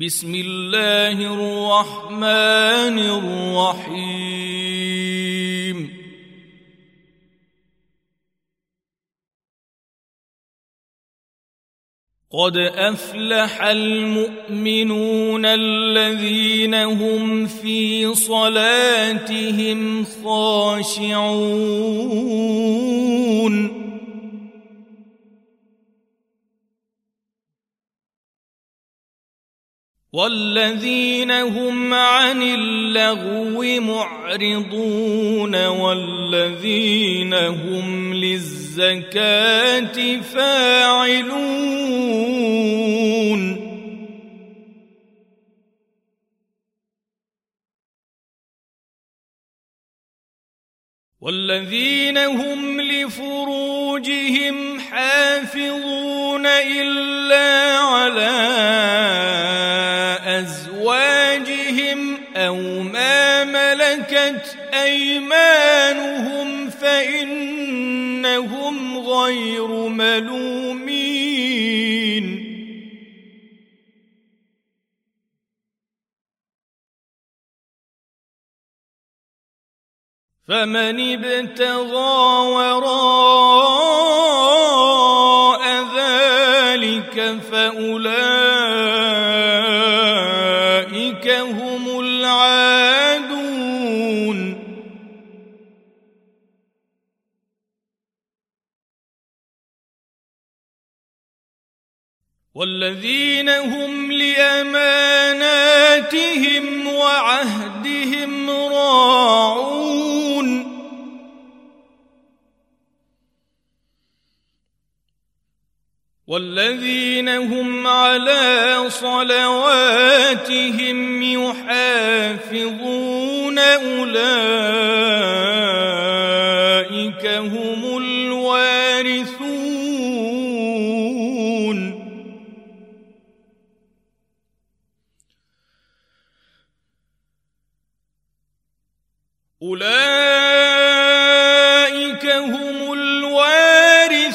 بسم الله الرحمن الرحيم. قد أفلح المؤمنون الذين هم في صلاتهم خاشعون. والذين هم عن اللغو معرضون والذين هم للزكاة فاعلون. والذين هم لفروجهم حافظون إلا على أو ما ملكت أيمانهم فإنهم غير ملومين. فمن ابتغى وراء والذين هم لأماناتهم وعهدهم راعون. والذين هم على صلواتهم يحافظون أولئك أولئك هم الوارثون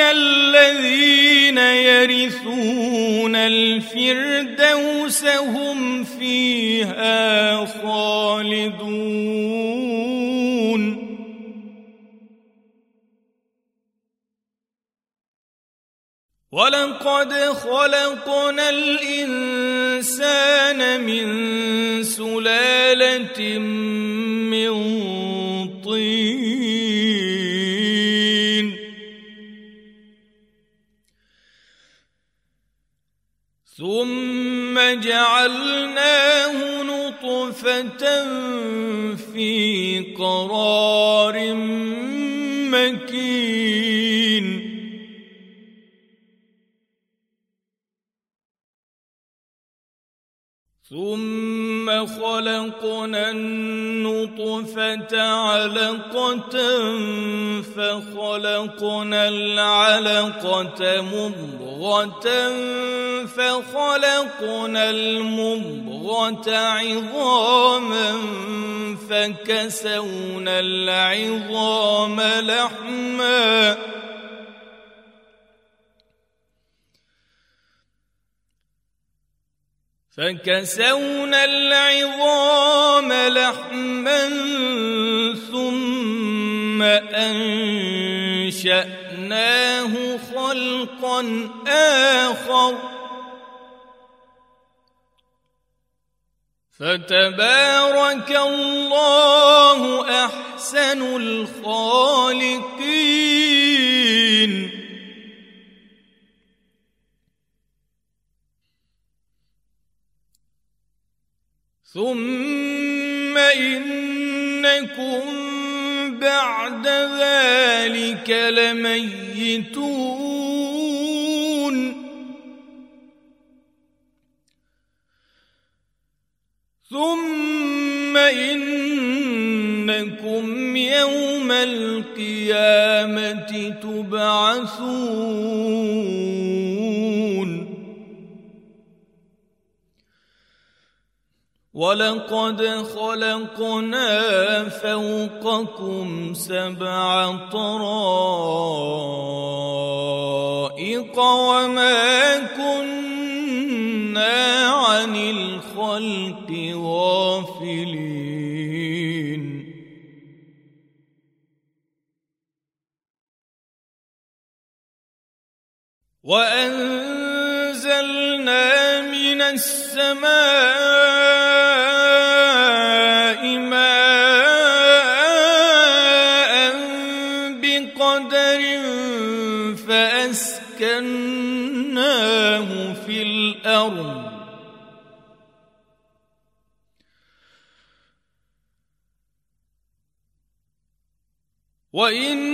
الذين يرثون الفردوس هم فيها خالدون. ولقد خلقنا الإنسان من سلالة من طين. ثم جعلناه نطفة في قرار مكين. ثم خلقنا النطفة علقة فخلقنا العلقة مضغة فخلقنا المضغة عظاما فكسونا العظام لحماً فكسونا العظام لحما ثم أنشأناه خلقا آخر فتبارك الله أحسن الخالقين ثم انكم بعد ذلك لميتون ثم انكم يوم القيامه تبعثون ولقد خلقنا فوقكم سبع طرائق وما كنا عن الخلق غافلين. وأنزلنا من السماء ماء بقدر فأسكناه في الأرض. وإنا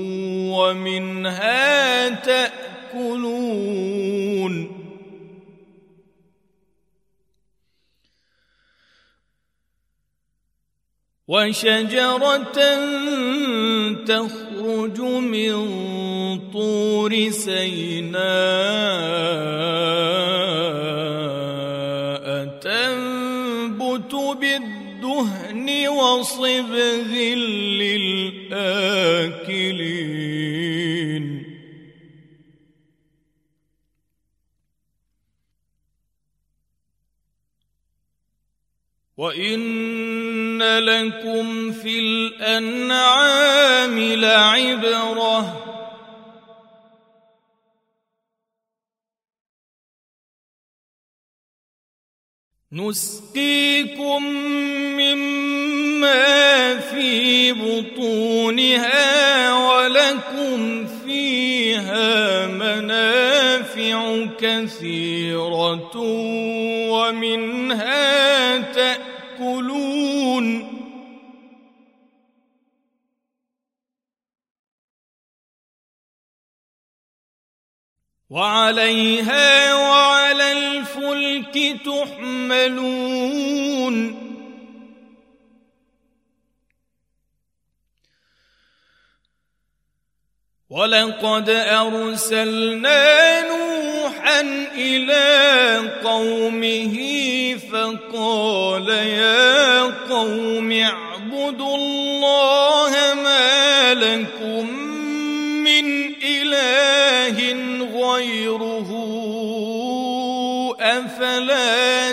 ومنها تأكلون. وشجرة تخرج من طور سيناء تنبت بالدهن وصبغ للآكلين وإن لكم في الأنعام لعبرة نسقيكم مما في بطونها ولكم فيها منافع كثيرة ومنها تأكلون وعليها وعلى الفلك تحملون. ولقد أرسلنا نوحا إلى قومه فقال يا قوم اعبدوا الله ما لكم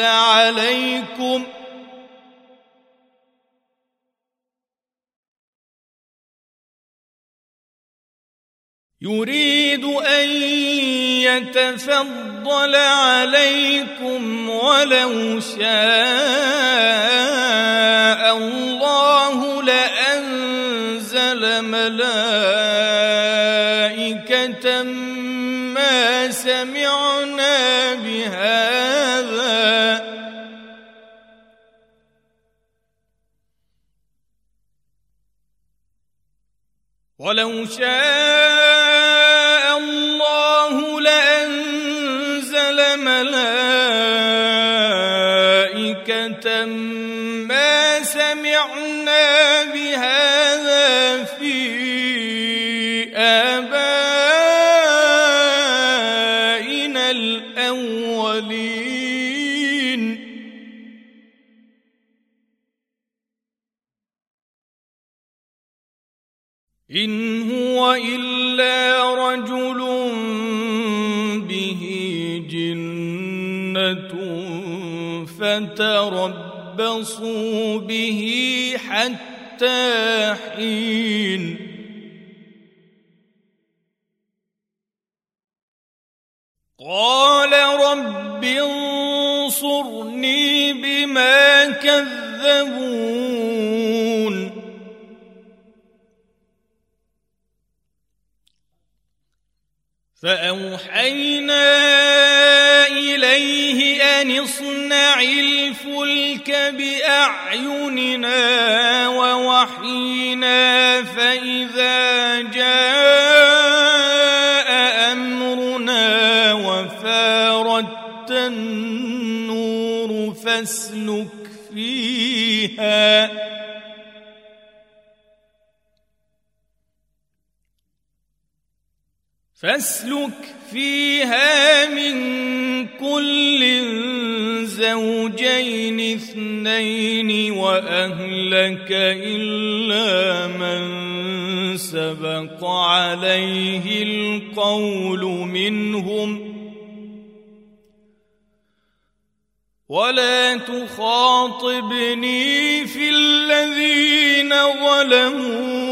عليكم. يريد أن يتفضل عليكم ولو شاء الله لأنزل ملائكة ما سمعنا ولو شاء الله لأنزل ملائكة ما سمعنا بهذا فتربصوا به حتى حين. قال رب انصرني بما كذبون. فأوحينا بأعيننا ووحينا فإذا جاء أمرنا وفاردت النور فاسلك فيها. فاسلك فيها زوجين اثنين وأهلك إلا من سبق عليه القول منهم. ولا تخاطبني في الذين ظلموا.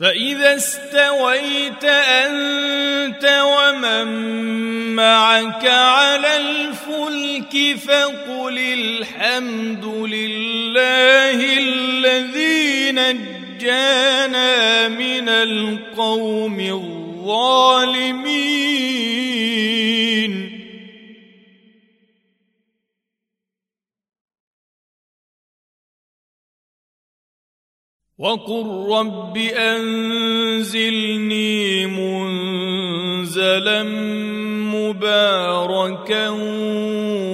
فإذا استويت أنت ومن معك على الفلك فقل الحمد لله الذي نجانا من القوم الظالمين. وقل رب انزلني منزلا مباركا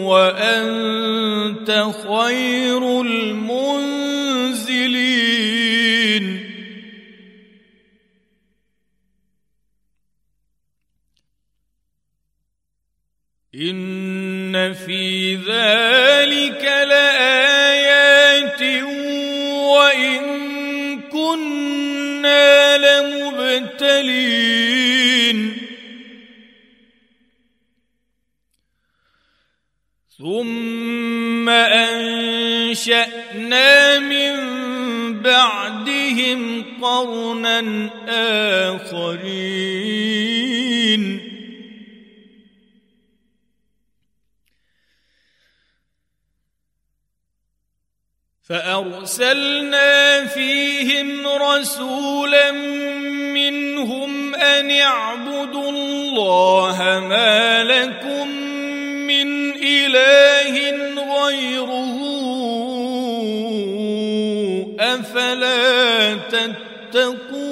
وانت خير المنزلين ان في ذلك لايات وان كنا لمبتلين. ثم أنشأنا من بعدهم قرنا آخرين. فأرسلنا فيهم رسولا منهم أن اعبدوا الله ما لكم من إله غيره. أفلا تتقون؟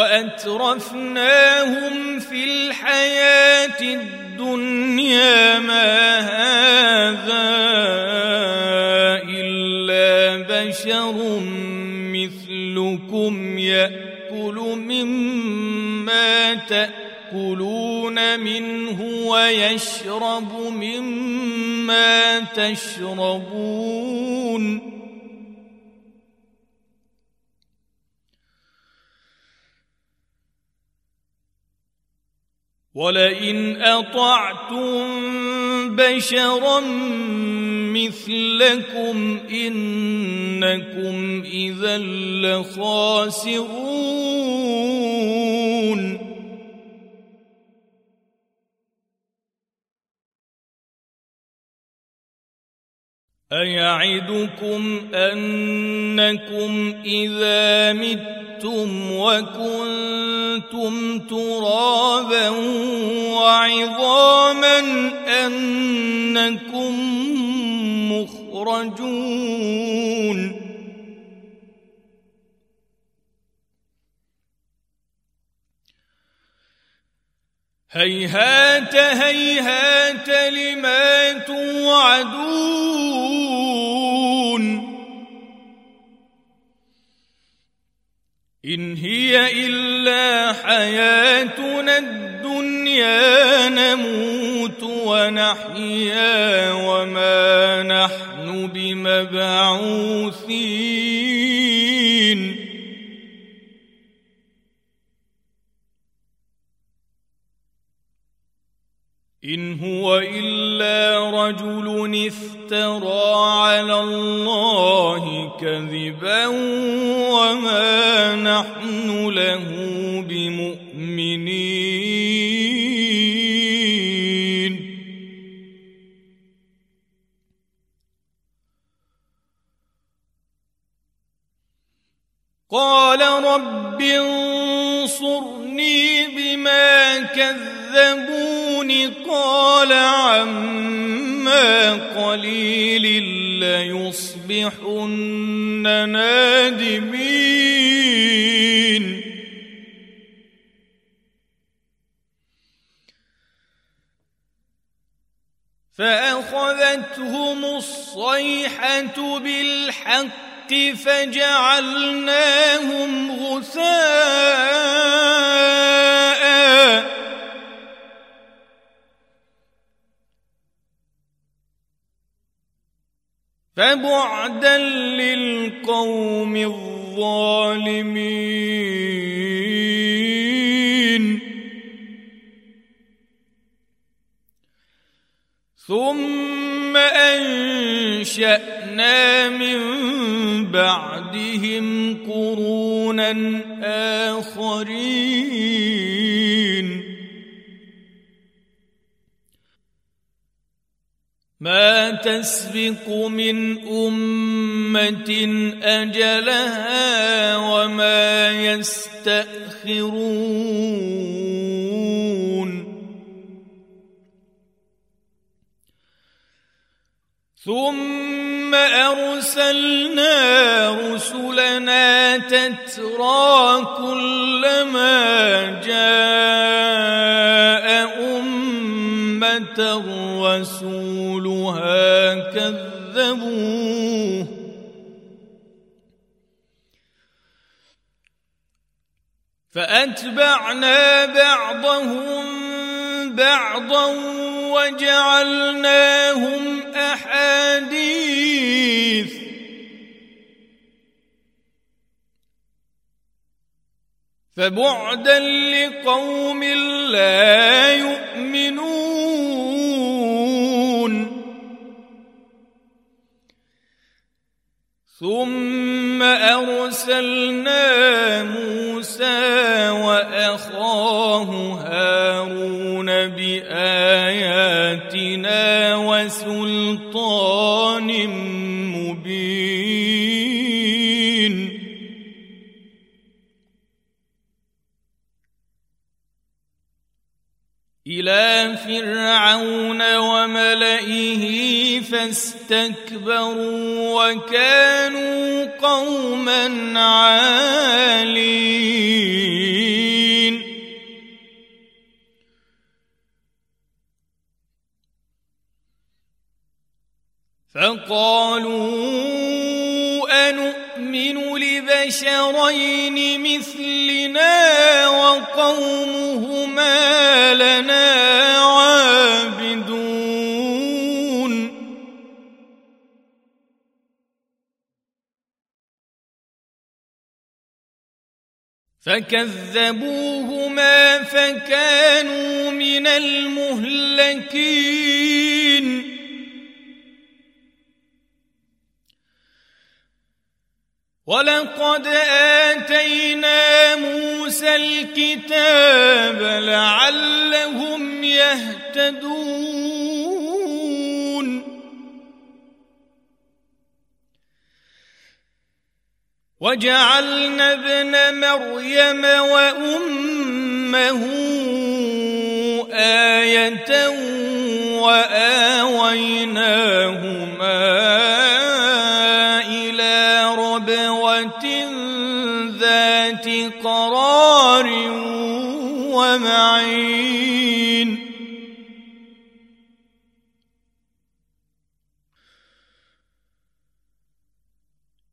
وأترفناهم في الحياة الدنيا ما هذا إلا بشر مثلكم يأكل مما تأكلون منه ويشرب مما تشربون ولئن أطعتم بشرا مثلكم إنكم إذا لخاسرون. أيعدكم أنكم إذا متم متم وكنتم ترابا وعظاما انكم مخرجون هيهات هيهات لما توعدون إن هي إلا حياتنا الدنيا نموت ونحيا وما نحن بمبعوثين. إن هو إلا رجل افترى على الله كذبا وما نحن له بمؤمنين. قال رب انصرني بما كذبون قال عما قليل ليصبحن نادمين. فأخذتهم الصيحة بالحق فجعلناهم غثاء. فبعدا للقوم الظالمين. ثم أنشأنا من بعدهم قرونا آخرين. ما تسبق من أمة أجلها وما يستأخرون. ثم أرسلنا رسلنا تترى كلما جاء أمة رسولها كذبوه فأتبعنا بعضهم بعضا وجعلناهم أحاديث. فبعدا لقوم لا يؤمنون. ثم أرسلنا موسى وأخاه وسلطان مبين. إلى فرعون وملئه فاستكبروا وكانوا قوما عالين. فقالوا أنؤمن لبشرين مثلنا وقومهما لنا عابدون. فكذبوهما فكانوا من المهلكين. ولقد اتينا موسى الكتاب لعلهم يهتدون وجعلنا ابن مريم وامه إيه واويناهما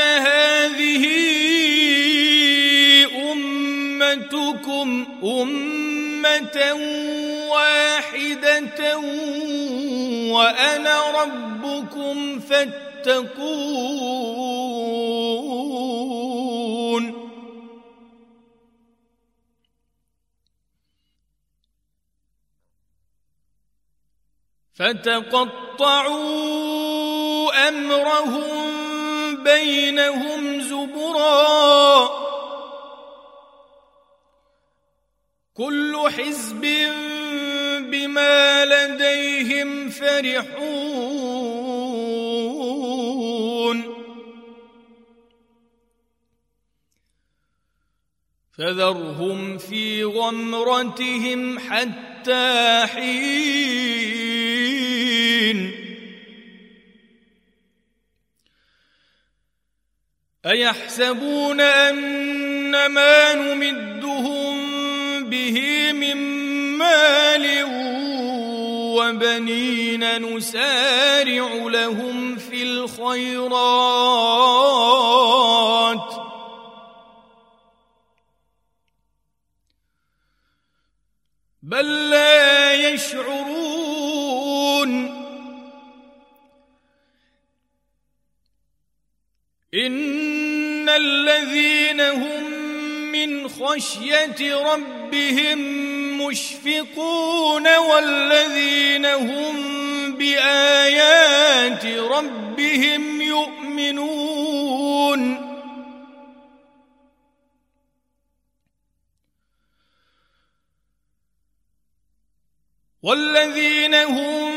وإن هذه أمتكم أمة واحدة وأنا ربكم فاتقون فتقطعوا أمرهم بينهم زبرا كل حزب بما لديهم فرحون فذرهم في غمرتهم حتى حين أيحسبون أن ما نمدهم به من مال وبنين نسارع لهم في الخيرات. هم من خشية ربهم مشفقون والذين هم بآيات ربهم يؤمنون. والذين هم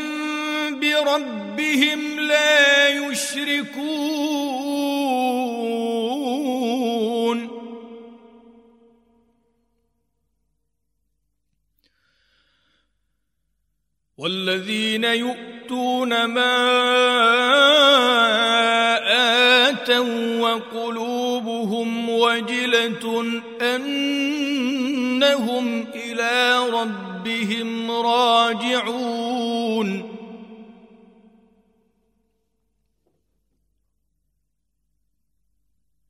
بربهم لا يشركون. والذين يؤتون ما آتوا وقلوبهم وجلة أنهم إلى ربهم راجعون.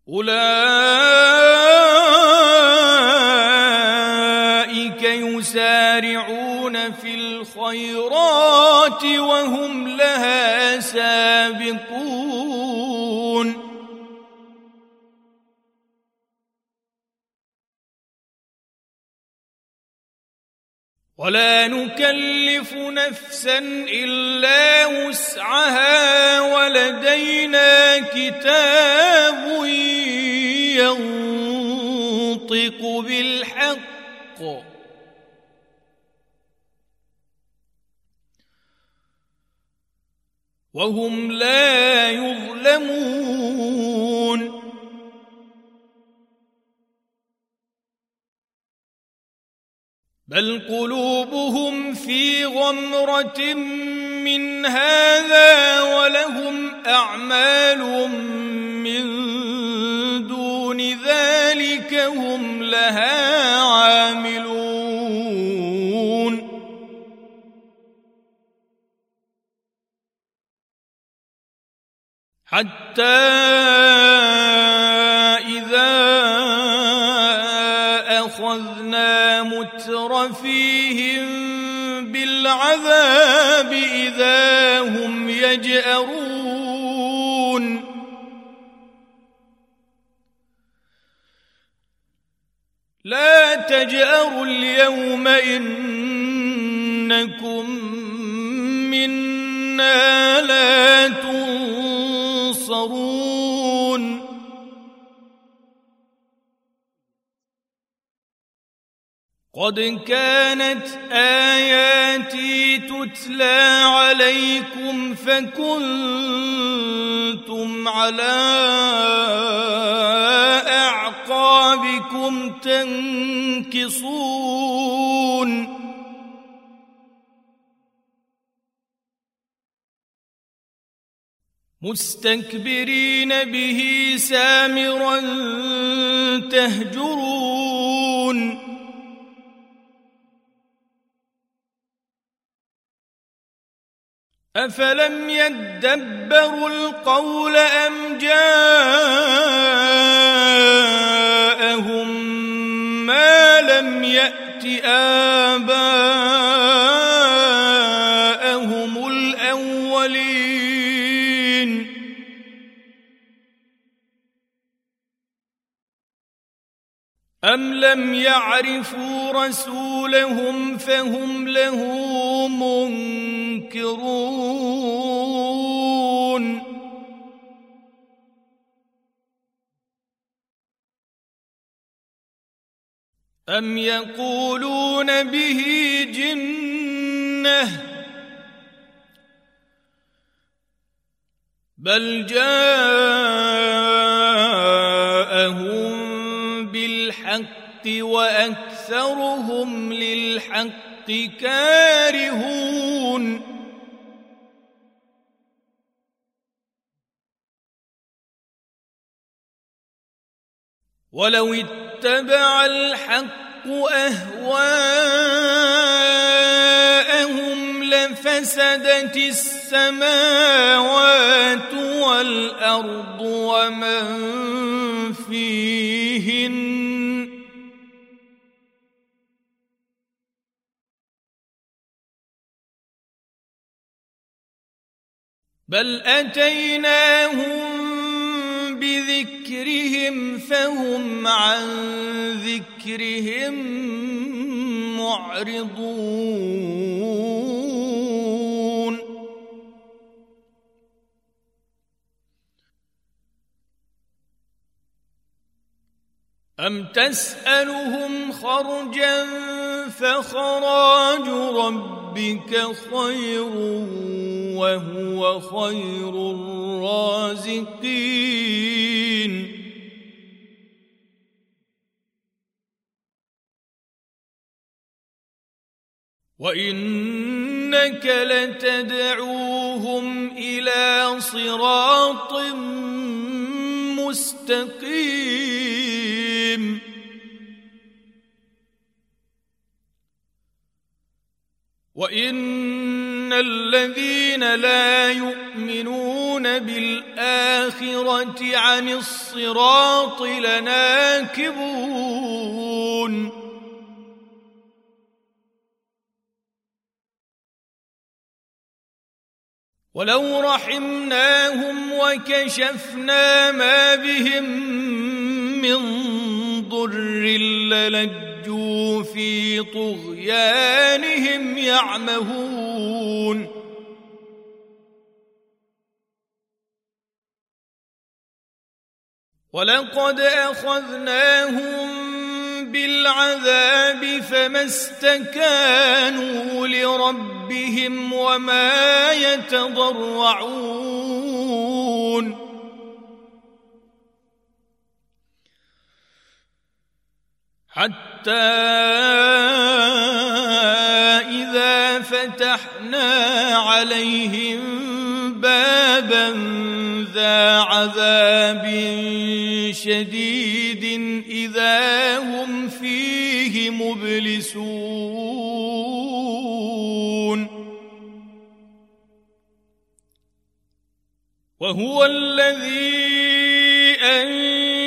أولئك وهم لها سابقون. ولا نكلف نفسا إلا وسعها ولدينا كتاب ينطق بالحق. وهم لا يظلمون. بل قلوبهم في غمرة من هذا ولهم أعمال من دون ذلك هم لها عاملون. حتى إذا أخذنا مترفيهم بالعذاب إذا هم يجأرون. لا تجأروا اليوم إنكم منا قد كانت آياتي تتلى عليكم فكنتم على ربكم تنكصون. مستكبرين به سامرا تهجرون. أفلم يدبروا القول أم جاءهم ما لم يأت آباءهم الأولين؟ أم لم يعرفوا رسولهم فهم له منكرون؟ أم يقولون به جنة بل جاءهم بالحق وأكثرهم للحق كارهون. ولو اتبع الحق اهواءهم لفسدت السماوات والارض ومن فيهن بل اتيناهم بذكرهم فهم عن ذكرهم معرضون. أم تسألهم خرجا فخراج ربك خير وهو خير الرازقين. وإنك لتدعوهم إلى صراط مستقيم. وان الذين لا يؤمنون بالاخره عن الصراط لناكبون ولو رحمناهم وكشفنا ما بهم من ضر للجوا في طغيانهم يعمهون ولقد اخذناهم بالعذاب فما استكانوا لربهم وما يتضرعون حتى إذا فتحنا عليهم بابا ذا عذاب شديد إذا هم فيه مبلسون. وهو الذي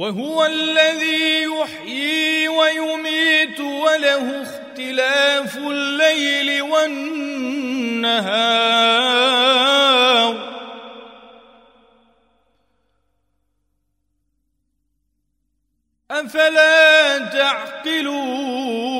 وهو الذي يحيي ويميت وله اختلاف الليل والنهار. أفلا تعقلون؟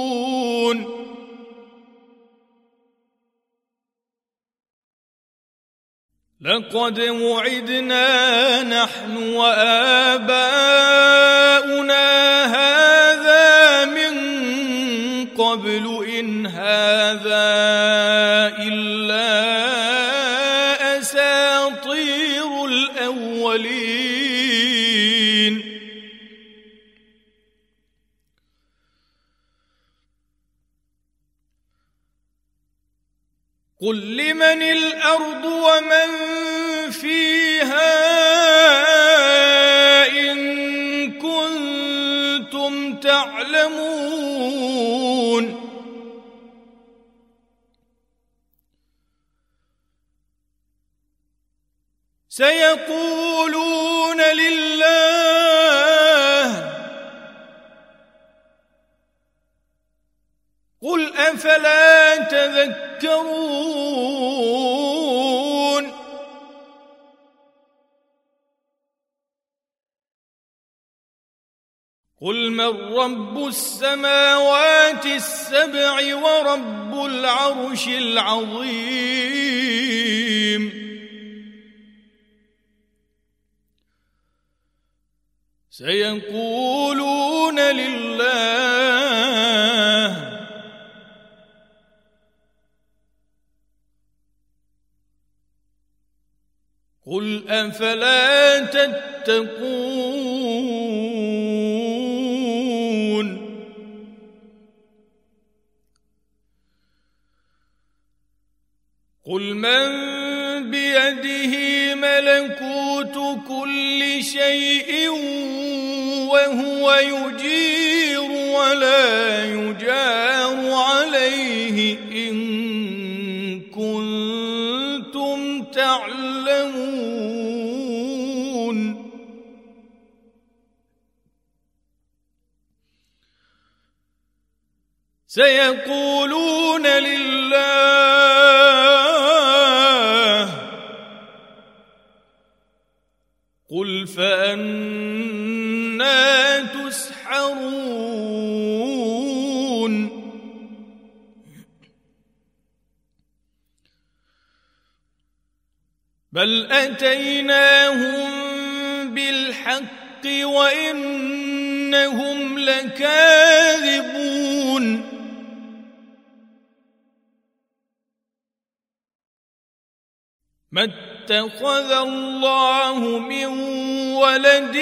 لقد وعدنا نحن وآباؤنا هذا من قبل إن هذا إلا أساطير الأولين. قل لمن الأرض ومن فيها إن كنتم تعلمون. سيقولون لله قل أفلا تذكرون قل من رب السماوات السبع ورب العرش العظيم. سيقولون لله قل افلا تتقون قل من بيده ملكوت كل شيء وهو يجير ولا يجار سيقولون لله قل فأنا تسحرون بل أتيناهم بالحق وإنهم لكاذبون ما اتخذ الله من ولد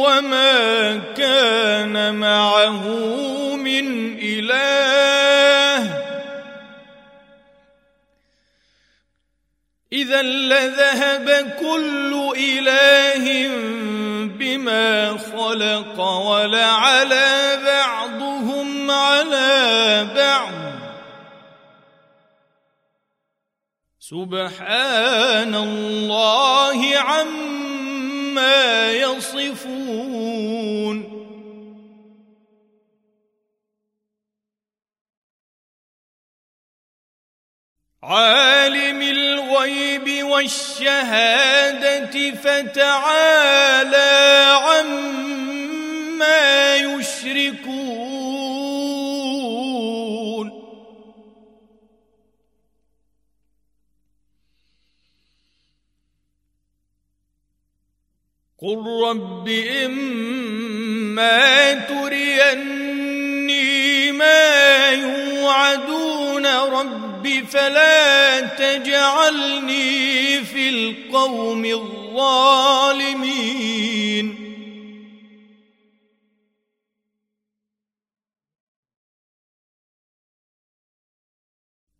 وما كان معه من إله. إذا لذهب كل إله بما خلق ولعلى بعضهم على بعض. سبحان الله عما يصفون. عالم الغيب والشهادة فتعالى عما يشركون. قل رب إما تريني ما يوعدون رب فلا تجعلني في القوم الظالمين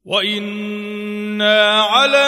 وإنا على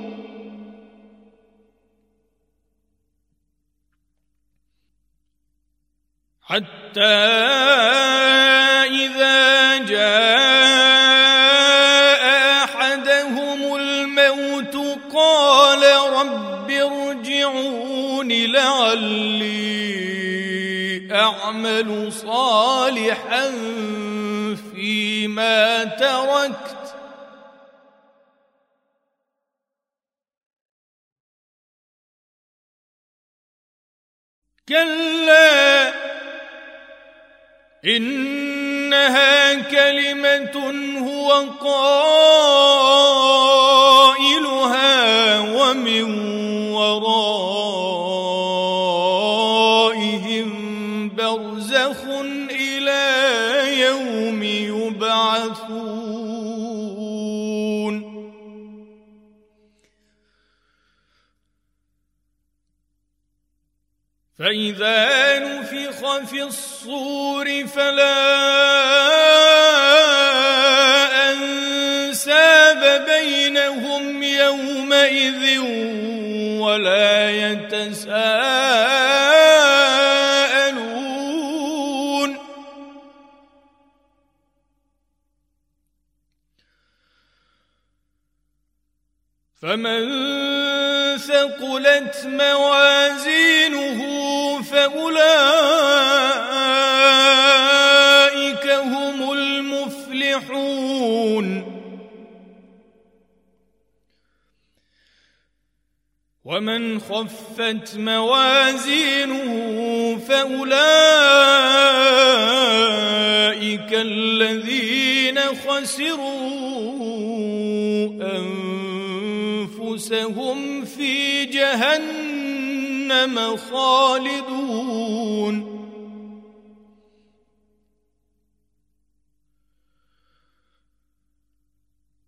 حتى إذا جاء أحدهم الموت قال رب ارجعون لعلي أعمل صالحا فيما تركت. كلا إنها كلمة هو قائلها ومن ورائهم برزخ إلى يوم يبعثون. فإذا نفخ في الصور فلا أنساب بينهم يومئذ ولا يتساءلون. فمن ثقلت موازينه فأولئك المفلحون ومن خفت موازينه فأولئك الذين خسروا أنفسهم في جهنم خالدون.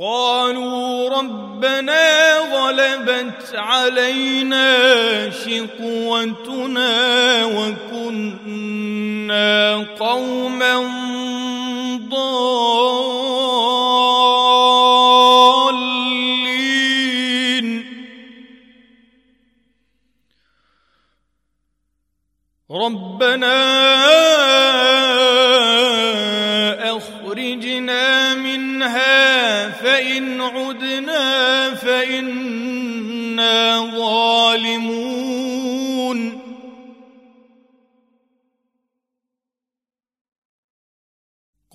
قالوا ربنا غلبت علينا شقوتنا وكنا قوما ضالين. ربنا أخرجنا منها فإن عدنا فإنا ظالمون.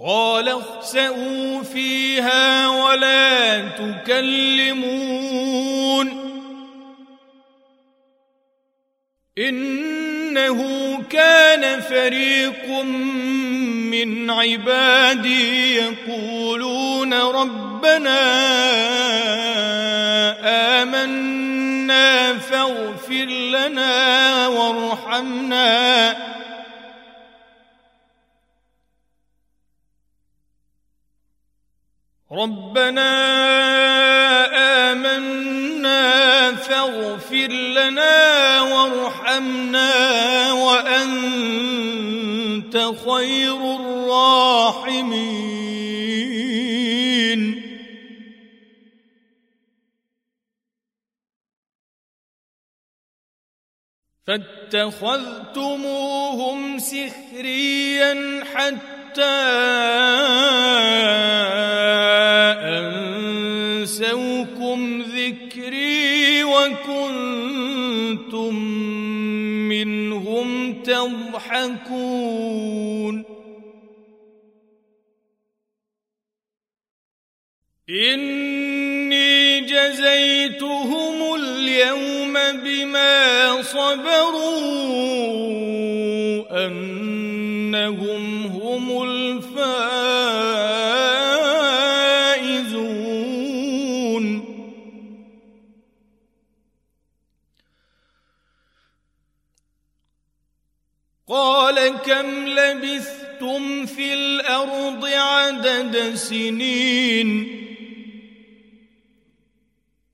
قال اخسئوا فيها ولا تكلمون. إنه كان فريق من عبادي يقولون ربنا آمنا فاغفر لنا وارحمنا. ربنا آمنا فاغفر لنا وارحمنا وأنت خير الراحمين. فاتخذتموهم سخريا حتى أنسوكم ذكري وكنتم منهم تضحكون. إني جزيتهم اليوم بما صبروا أنهم هم الفائزون. قال كم لبثتم في الأرض عدد سنين؟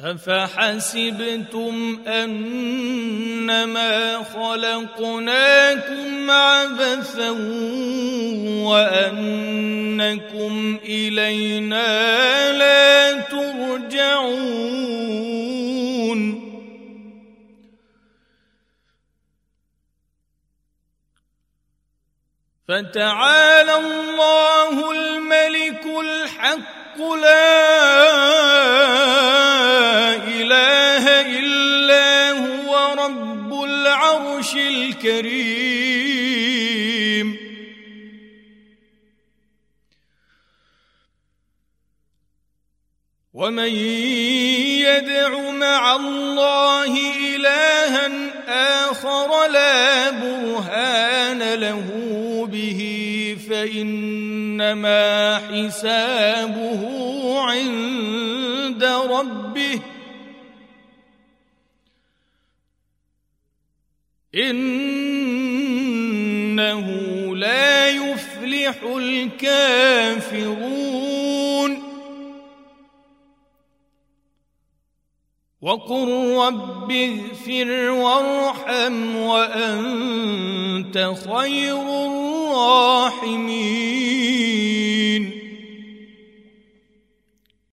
أفحسبتم أنما خلقناكم عبثا وأنكم إلينا لا ترجعون؟ فتعالى الله الملك الحق لا إله إلا هو رب العرش الكريم. ومن يدع مع الله إلها آخر لا برهان له به فإنما حسابه عند ربه. إنه لا يفلح الكافرون. وقل رب اغفر وارحم وأنت خير الراحمين.